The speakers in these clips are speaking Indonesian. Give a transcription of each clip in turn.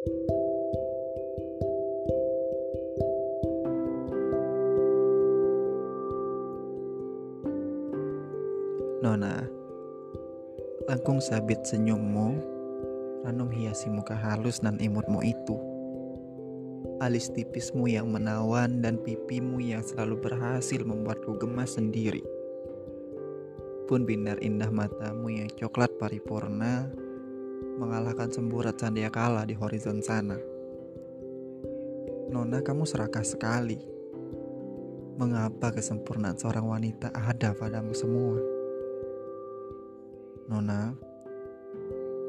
Nona, langkung sabit senyummu, ranum hiasi muka halus dan imutmu itu. Alis tipismu yang menawan dan pipimu yang selalu berhasil membuatku gemas sendiri. Pun binar indah matamu yang coklat paripurna mengalahkan semburat kala di horizon sana. Nona, kamu serakah sekali. Mengapa kesempurnaan seorang wanita ada padamu semua? Nona,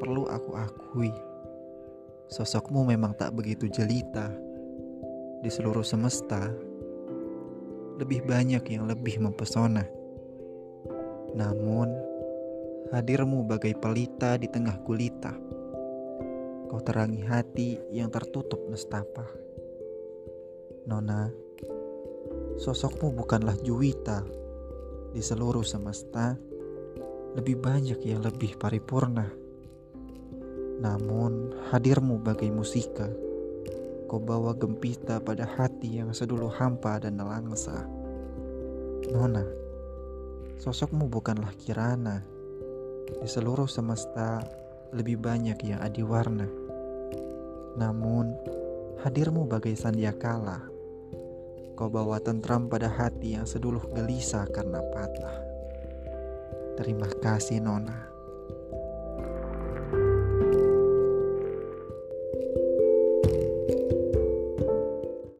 perlu aku akui, sosokmu memang tak begitu jelita. Di seluruh semesta, lebih banyak yang lebih mempesona. Namun, hadirmu bagai pelita di tengah gulita. Kau terangi hati yang tertutup nestapa. Nona, sosokmu bukanlah Juwita di seluruh semesta lebih banyak yang lebih paripurna. Namun hadirmu bagai musika, kau bawa gempita pada hati yang sedulu hampa dan nelangsa. Nona, sosokmu bukanlah Kirana. Di seluruh semesta lebih banyak yang adiwarna. Namun hadirmu bagai sandiakala. Kau bawa tentram pada hati yang seduluh gelisah karena patah. Terima kasih Nona.